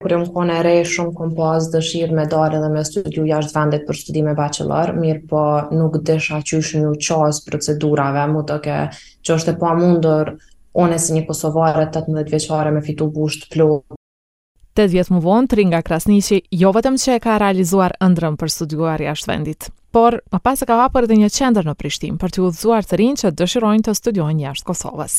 Kur jom kon e re, shumë kom pas dëshirë me dalë edhe me studiu jashtë vendit për studime bachelor, mirëpo nuk dijsha qysh m'ju qas procedurave, m'u doke që është e pamundur, unë si një kosovare 18 vjeçare me fitu bursë t'plotë. 8 vjet më vonë, Tringa Krasniqi, jo vetëm që e ka realizuar ëndrrën për të studiuar jashtë vendit, por më pas e ka hapur edhe një qendër në Prishtinë për t'i udhëzuar të rinjtë që dëshirojnë të studiojnë jashtë Kosovës.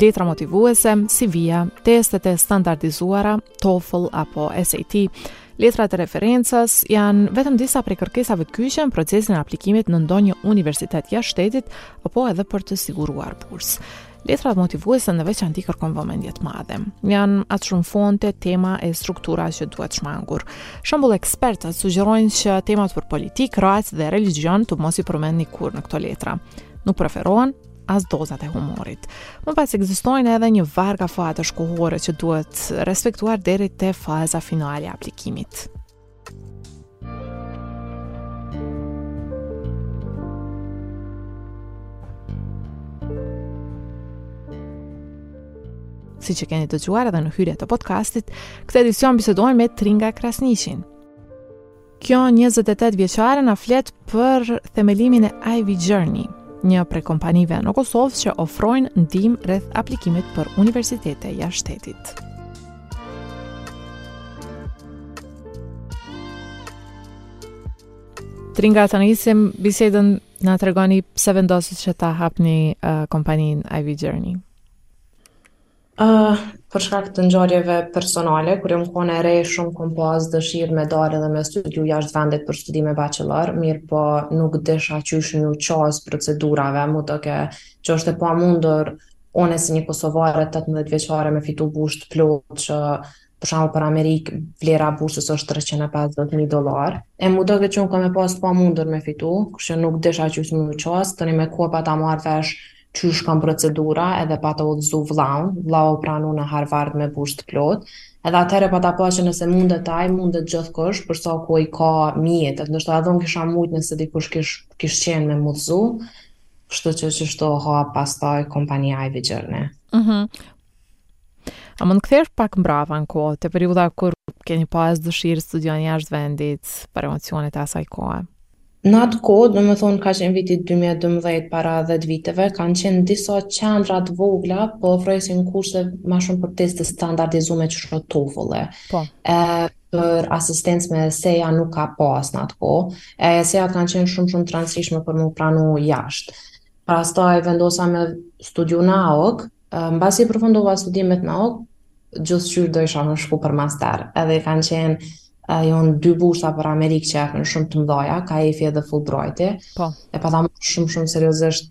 letra motivuese, CV-ja, testet e standardizuara, TOEFL apo SAT, Letrat e referencës janë vetëm disa prej kërkesave kyçe në procesin e aplikimit në ndonjë universitet jashtë shtetit apo edhe për të siguruar bursë. Letra motivuese në veçanti kërkon vëmendje të madhe. Janë aq shumë fonte, tema e struktura që duhet shmangur. Shembull ekspertët sugjerojnë që temat për politikë, racë dhe religjion të mos i përmendni kurrë në këto letra. Nuk preferohen as dozat e humorit. Më pas ekzistojnë edhe një varg afatesh kohore që duhet respektuar deri te faza finale e aplikimit. siç e keni dëgjuar edhe në hyrje të podcastit, këtë edicion bisedojmë me Tringa Krasniqin. Kjo 28 vjeçare na flet për themelimin e Ivy Journey, një prej kompanive në Kosovë që ofrojnë ndihmë rreth aplikimit për universitete jashtë shtetit. Tringa ta nisim bisedën, na tregoni pse vendosët që ta hapni uh, kompaninë Ivy Journey? Uh, për shkak të ngjarjeve personale, kur jom kon e re, shumë kom pas dëshirë me dalë edhe me studiu jashtë vendit për studime bachelor, mirëpo nuk dijsha qysh m'ju qas procedurave, m'u doke që është e pamundur Unë si një kosovare 18 vjeçare me fitu bursë t'plotë që për shembull për Amerikë vlera e bursës është 350000 dollarë. E m'u dok që unë kam pas pamundur me fitu, kështu nuk dijsha qysh m'ju qas, tani me kohë pata marrë vesh qysh kanë procedura edhe pata udhëzu vllaun, vllau u pranu në Harvard me bursë të plotë, edhe atëherë pata pa që nëse mundet ai, mundet gjithkush, për sa kohë i ka mjetet, ndoshta edhe un kisha mujt nëse dikush kish, kish qenë me m'udhëzu, Kështu që qashtu u hap pastaj kompania Ivy Journey. Mhm. A mund të ktheheni pak mbrapa në kohë, te periudha kur keni pas dëshirë të studioni jashtë vendit për emocionet e asaj kohe? Në atë kohë, domethënë ka qenë viti 2012 para 10 viteve, kanë qenë disa qendra t'vogla, po ofrojshin kurse ma shumë për teste të standardizume qysh kanë TOEFL-i. Po. E, për asistencë me ese nuk ka pas në atë kohë, esejat kanë qenë shumë shumë të rëndësishme për mu pranu jashtë. Pastaj vendosa me studiu në AUK, mbasi përfundova studimet në AUK, gjithqysh dojsha me shku për master, edhe kanë qenë uh, jonë dy bursa për Amerikë që janë shumë të mdhaja, KAEF-i edhe Fulbrighti, po. e pata marrë shumë shumë seriozisht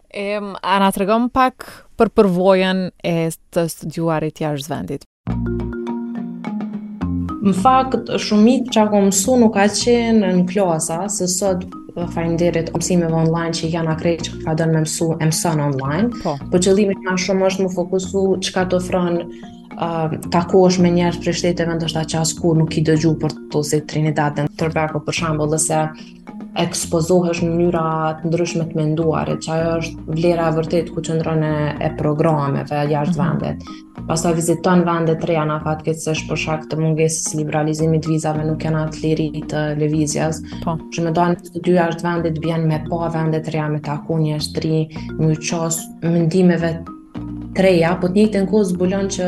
E, a na tregon pak për përvojën e të studiuarit jashtë vendit? Në fakt, shumicën çka ko mësu nuk ka qenë në klasa, se sot falënderit mësimeve online që janë krejt çka don me mësu e mëson online, po, po qëllimi ma shumë është me u fokusu çka të ofron uh, takohesh me njerëz prej shteteve ndoshta që askurrë nuk ki dëgju për to si Trinidad and Tobago për shembull, ose ekspozohesh në mënyra të ndryshme të të menduarit, që ajo është vlera e vërtetë ku qëndron e, e programeve jashtë mm -hmm. vendit. Pastaj viziton vende të reja na fatkeqësisht për shkak të mungesës liberalizimit të vizave nuk kanë atë liri të lëvizjes. Po. Që me dalë në studime jashtë vendit bjen me pa vende të reja me taku njerëz të ri, me iu qas mendimeve të reja, po në të njëjtën kohë zbulon që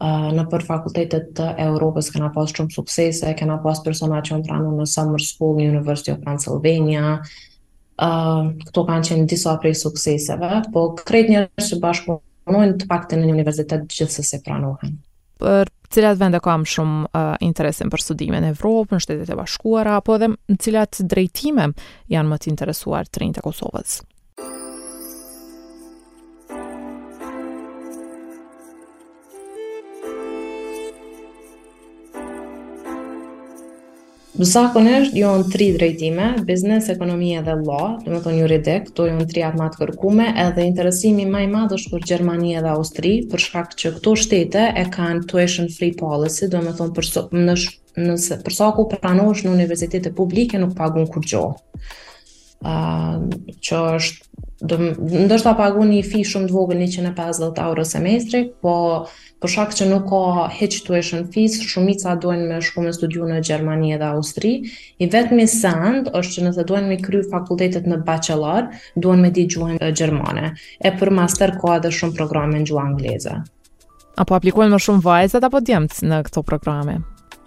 Nëpër fakultetet të Europës kena pas shumë suksese, kena pas persona që jon pranu në Summer School në University of Pennsylvania. Këto kanë qenë disa prej sukseseve, po krejt njerëz që bashkëpunojnë të paktën në një universitet gjithsesi pranohen. Për cilat vende ka më shumë uh, interesim për studime në Evropë, në shtetet e bashkuara, apo edhe në cilat drejtime janë më të interesuar të rinjtë e Kosovës? Zakonisht janë tri drejtime, biznes, ekonomi edhe law, domethonë juridik, këto janë tri atë ma të kërkume, edhe interesimi ma i madh është për Gjermani edhe Austri, për shkak që këto shtete e kanë tuition free policy, domethonë për, në, Nëse përsa ku pranohesh në universitete publike nuk pagun kurgjo. Uh, qështu ndoshta pagun një fee shumë të vogël 150 euro semestri, po për shkak që nuk ka hiç tuition fees, shumica duan me shku me studiu në Gjermani dhe Austri. I vetmi send është që nëse duan me kry fakultetet në bachelor, duhen me di gjuhën gjermane. E për master ka edhe shumë programe në gjuhë angleze. A po aplikojnë më shumë vajzat apo djemët në këto programe?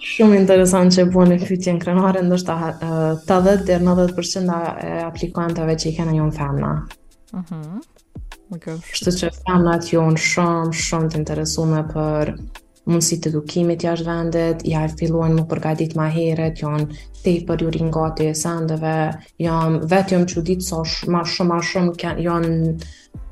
Shumë interesant që e bën pyetjen krenare, ndoshta edhe edhe 90% e aplikantëve që i kena jonë femna. Uh mhm. -huh. okay. Kështu që femnat jonë shumë, shumë të interesume për mundësit e edukimit jashtë vendit, ja e filluan me u përgatit ma heret, janë tepër jonë gati e seneve, janë vetë janë që ditë sa so, ma shumë, ma shumë, janë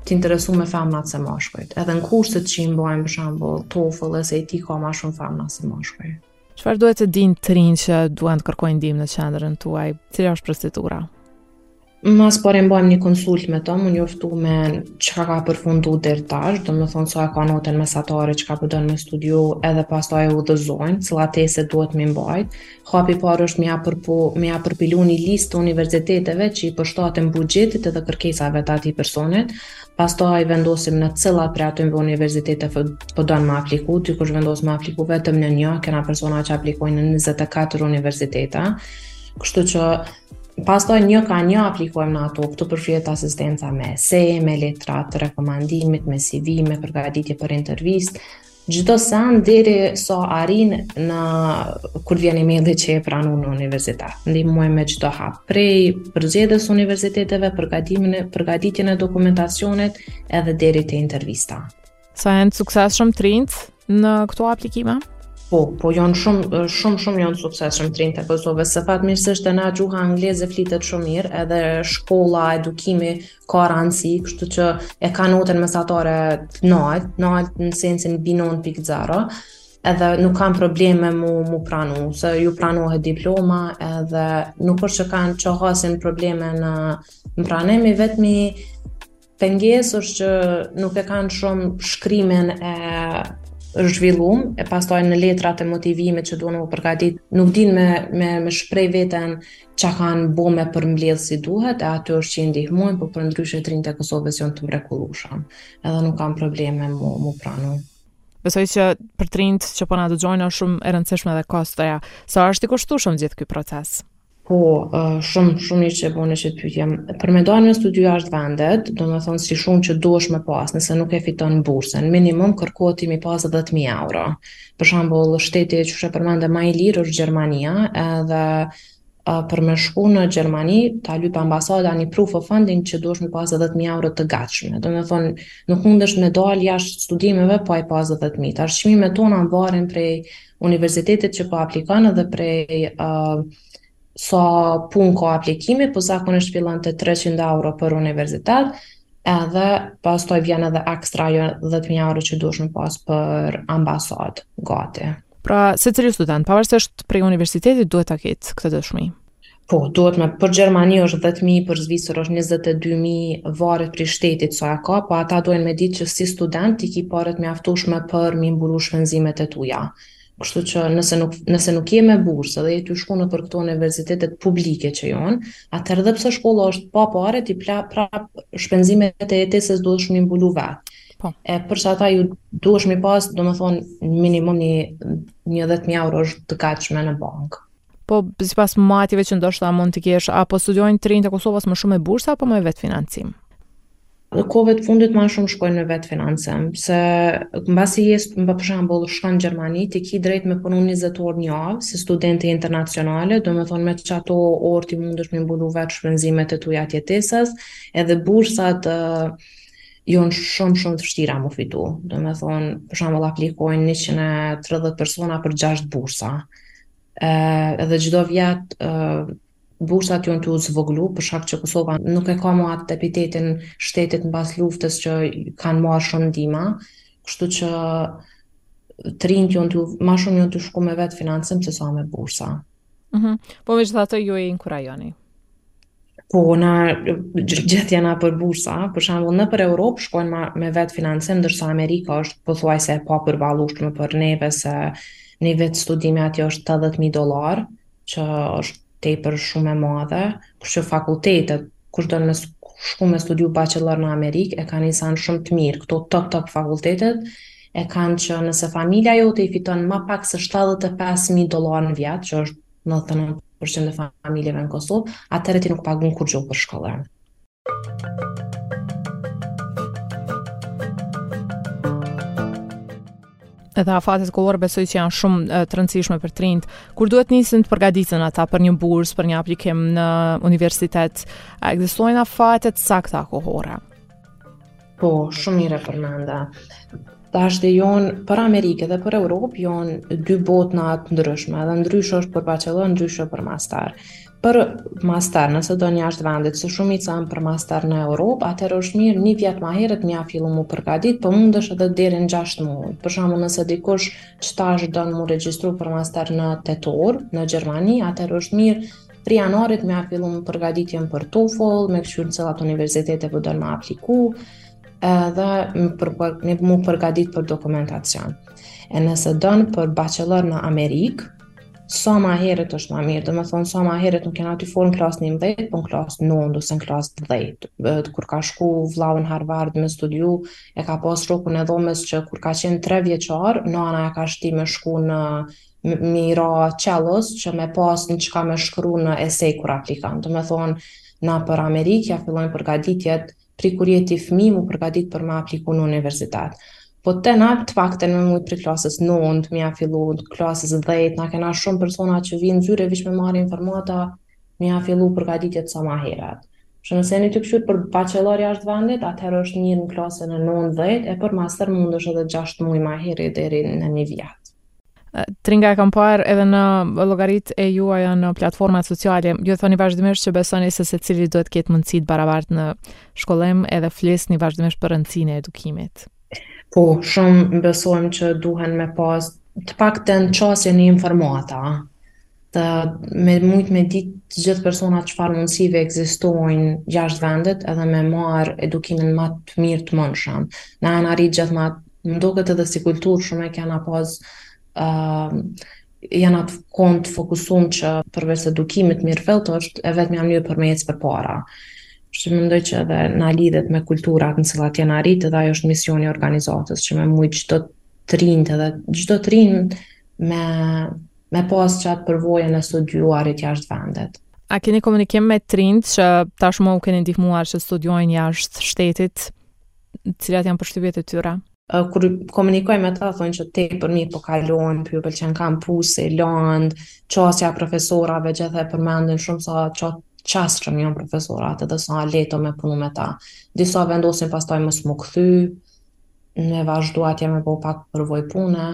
të interesum femnat se mashkujt, edhe në kurset që i mbajnë për shembull TOEFL, SAT ka ma shumë femna se mashkuj. Çfarë duhet të dinë të rinjtë që duan të kërkojnë ndihmë në qendrën tuaj? Cila është procedura? Ma s'pari mbajmë një konsult me to, m'u njoftu me çka ka përfundu deri tash, domethonë sa e ka notën mesatare çka po don me studiu, edhe pastaj e udhëzojmë, cilat teste duhet me i mbajt, Hapi i parë është me ia përpilu një listë të universiteteve që i përshtaten buxhetit dhe kërkesave të atij personit. Pastaj vendosim në cilat prej atyre universiteteve po don me apliku, dikush vendos me apliku vetëm në një, kena persona që aplikojnë në 24 universitete. Kështu që pastaj njo ka njo aplikojmë në ato, këtu përfshihet asistenca me ese, me letra të rekomandimit, me CV, me përgatitje për intervistë, Çdo sen deri sa arrin kur vjen emaili që është pranu në universitet. Ndihmojmë me çdo hap prej përzgjedhjes së universiteteve, përgatitjen e dokumentacionit edhe deri te intervista. Sa janë t'suksesshëm t'rinjtë në këto aplikime? Po, po janë shumë shumë shumë janë t'suksesshëm t'rinjtë e Kosovës. Se fatmirësisht te na gjuha angleze flitet shumë mirë, edhe shkolla, edukimi ka rëndësi, kështu që e kanë notën mesatare të nalt, nalt në sensin mbi non pikë zero, edhe nuk kanë probleme m'u, m'u pranu, se ju pranohet diploma edhe nuk është që kanë që hasin probleme në, në pranim, e vetmja pengesë është që nuk e kanë shumë shkrimin e zhvillum, e pastaj në letrat e motivimit që duhen m'u përgatit, nuk din me, me, me shpreh veten Çka kanë bo me përmbledh si duhet, e aty është që i ndihmojnë, po përndryshe të rinjtë e Kosovës janë të mrekullushëm, edhe nuk kanë probleme m'u, m'u pranu. Besoj që për të rinjtë që po na dëgjojnë është shumë e rëndësishme dhe kostoja. Sa është i kushtueshëm gjithë ky proces? Po, shumë, shumë mirë që e bone qit pytje. Për me dalë me studiu jashtë vendit, domethonë si shumë që duhesh me pas, nëse nuk e fiton bursën, minimum kërkohet m'i pas 10.000 euro. Për shembull, shteti që e përmende më i lirë është Gjermania, edhe për me shku në Gjermani, ta lyp ambasada një proof of funding që duhesh me pas 10.000 euro të gatshme. Domethonë, nuk mundesh me dalë jashtë studimeve pa i pas 10.000. Tash çmimet tona varen prej universitetit që po aplikon dhe prej uh, sa punë ka aplikimi, po zakonisht fillon te 300 euro për universitet, edhe pastaj vjen edhe ekstra ajo 10.000 euro që duhesh me pas për ambasadë, gati. Pra, secili student, pavarësisht prej universitetit, duhet ta ketë këtë dëshmi? Po, duhet me, për Gjermani është 10.000, për Zvicër është 22.000, varet prej shtetit sa e ka, po ata duhen me ditë që si student i ki paret e mjaftushme për m'i mbulu shpenzimet e tuja. Kështu që nëse nuk nëse nuk je me bursë dhe je tu shku nëpër këto universitetet publike që janë, atëherë edhe pse shkolla është pa pare, ti prap shpenzimet e jetesës duhesh me i mbulu vet. Po. E për atë ti duhesh me i pas, domethënë minimum një një 10000 euro kesh të gatshme në bankë. Po sipas matjeve që ndoshta mund të kesh, apo studiojnë të rinjtë e Kosovës më shumë me bursë apo me vetë financim? Kohëve të fundit ma shumë shkojnë me vetë financim, se mbasi, për shembull, shkon në Gjermani, ti ki drejt me punu 20 orë në javë, si student internacional, domethonë me qato orë ti mundesh me i mbulu vetë shpenzimet e tuja të jetesës, edhe bursat uh, jonë shumë shumë të vështira me u fitu. Domethonë, për shembull, aplikojnë 130 persona për 6 bursa. Uh, edhe çdo vjet uh, Bursat jon tu zvoglu për shkak që Kosova nuk e ka mo at epitetin e shtetit mbas luftës që kanë marrë shum ndihma kështu që të rinjtë jon tu ma shum jon tu shku me vet financim se sa me bursa Mhm. Po megjithatë ju e inkurajoni. Po, na gjithmonë për bursa, për shembull nëpër Europë shkojnë ma, me vet financim, ndërsa Amerika është pothuajse e papërballueshme për neve se një vit studimi atje është 80000 dollar. që është tepër shumë e madhe, kështu që fakultetet, kush don me shku me studiu bachelor në Amerikë, e kanë ni sen shumë të mirë, këto top top fakultetet, e kanë që nëse familja jote i fiton ma pak se 75.000 dollar në vjet, që është 99% e familjeve në Kosovë, atëherë ti nuk pagun kurgjo për shkollën. edhe afatet kohore besoj që janë shumë të rëndësishme për të rinjtë. Kur duhet të nisin të përgatiten ata për një bursë, për një aplikim në universitet, a ekzistojnë afate të sakta kohore? Po, shumë mirë e përmende. Tashti jonë për Amerikë dhe për Europë, jonë dy botna të ndryshme, edhe ndryshe është për bachelor, ndryshe për master. Për master, nëse don jashtë vendit, se shumica janë për master në Europë, atëherë është mirë një vjet ma herët me ia fillu me u përgadit, por po mundesh edhe deri në 6 muaj. Për shembull nëse dikush qetash don me u regjistru për master në tetor, në Gjermani, atëherë është mirë prej janarit me fillu me përgaditjen për TOEFL, me kqyr në cilat universitete po don me apliku, edhe me për, me u përgadit për dokumentacion. E nëse don për bachelor në Amerikë, sa ma herët është ma mirë, domethonë sa ma herët nuk jam tu fol në klasë njëmdhet, po në klasë nandë, ose në klasë dhet. Kur ka shku vllau në Harvard me studiu, e ka pas shokun e dhomës që kur ka qenë tre vjeçar, nana e ka shti me shku në orë të çellos që me pas diçka me shkru në ese kur aplikon. Domethonë, na për Amerikë ja fillojnë përgaditjet Prej kur je ti fëmi mu përgatit për me apliku në universitet. Po te na të pakten me mujt prej klasës nantë me ja fillu, klasës dhjetë, na kena shumë persona që vijnë zyre veç me marrë informata me ja fillu përgatitjet sa ma herët. Që nëse jeni tu kqyr për bachelor jashtë vendit, atëherë është mirë në klasën e nëntë, dhjetë, e për master mundesh edhe gjashtë muaj ma herët deri në një vjet. Tringa e kam parë edhe në llogaritë e juaja në platformat sociale. Ju thoni vazhdimisht që besoni se secili duhet të ketë mundësi të barabartë në shkollim edhe flisni vazhdimisht për rëndësinë e edukimit. Po, shumë besojmë që duhen me pas të paktën qasje në informata. me mujt me ditë të gjithë personat çfarë mundësive ekzistojnë jashtë vendit edhe me marrë edukimin më të mirë të mundshëm. Na jena rrit gjithë m'u m'duket edhe si kulturë shumë e kena pas uh, jena kon të fokusum që përveç edukimit mirëfilltë është e vetmja mënyrë për me ecë përpara. Kështu që mendoj që edhe na lidhet me kulturat në cilat jena rrit edhe ajo është misioni i organizatës që me mujt çdo të ri edhe çdo të re me me pas qatë përvojën e studiuarit jashtë vendit. A keni komunikim me të rinjtë që tashmë u keni ndihmuar që studiojnë jashtë shtetit, cilat janë përshtypjet e tyre? Kur komunikoj me ta, thonë që tepër mirë po kalojn, po ju pëlqen kampusi, landët, qasja profesorave, gjithë e përmendin shumë sa të qasshëm janë profesorat edhe sa lehtë o me punu me ta. Disa vendosin pastaj mos me u kthy, me vazhdu atje me pas pak përvojë pune,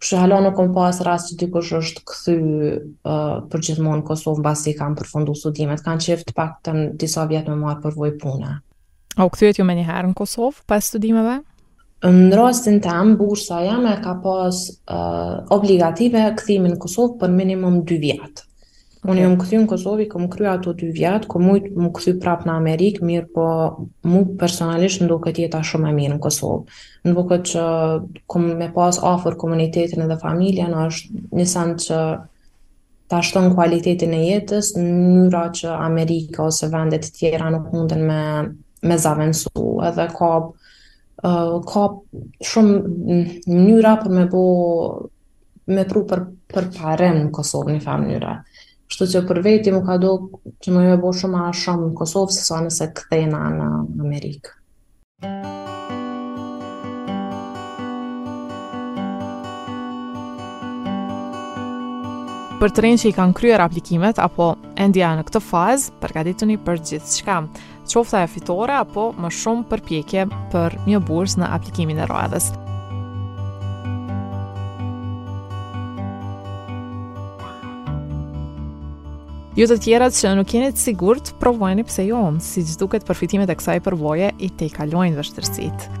Kështu hala nuk kam pas rast që dikush është kthy për gjithmonë në Kosovë mbasi kanë përfundu studimet. Kanë qef të paktën disa vjet me marr përvojë pune. A u kthyet ju menjëherë në Kosovë pas studimeve? Në rastin tem, bursa jeme e ka pas uh, obligative kthimin në Kosovë për minimum 2 vjet. Unë jam kthy në Kosovë, kam kry ato dy vjet, kom mujt me u kthy prapë në Amerikë, mirëpo mu personalisht m'doket jeta shumë e mirë në Kosovë. M'doket që me pas afër komunitetin dhe familjen, është një sen që ta shton kualitetin e jetës në mënyra që Amerika ose vende të tjera nuk mundin me, me zavensu edhe ka, uh, ka shumë mënyra për me bo me pru për përparim në Kosovë njëfar mënyre. Kështu që për veti m'u ka dok që muj me bo shumë ma shumë në Kosovë, sesa nëse kthehna në Amerikë. Për të rinjë që i kanë kryer aplikimet apo ende janë në këtë fazë, përgatituni për gjithçka. qoftë ajo fitore apo më shumë përpjekje për një bursë në aplikimin e radhës. Ju të tjerat që nuk jeni të sigurta, provojeni pse jo, siç duket përfitimet e kësaj përvoje i tejkalojnë vështirësitë.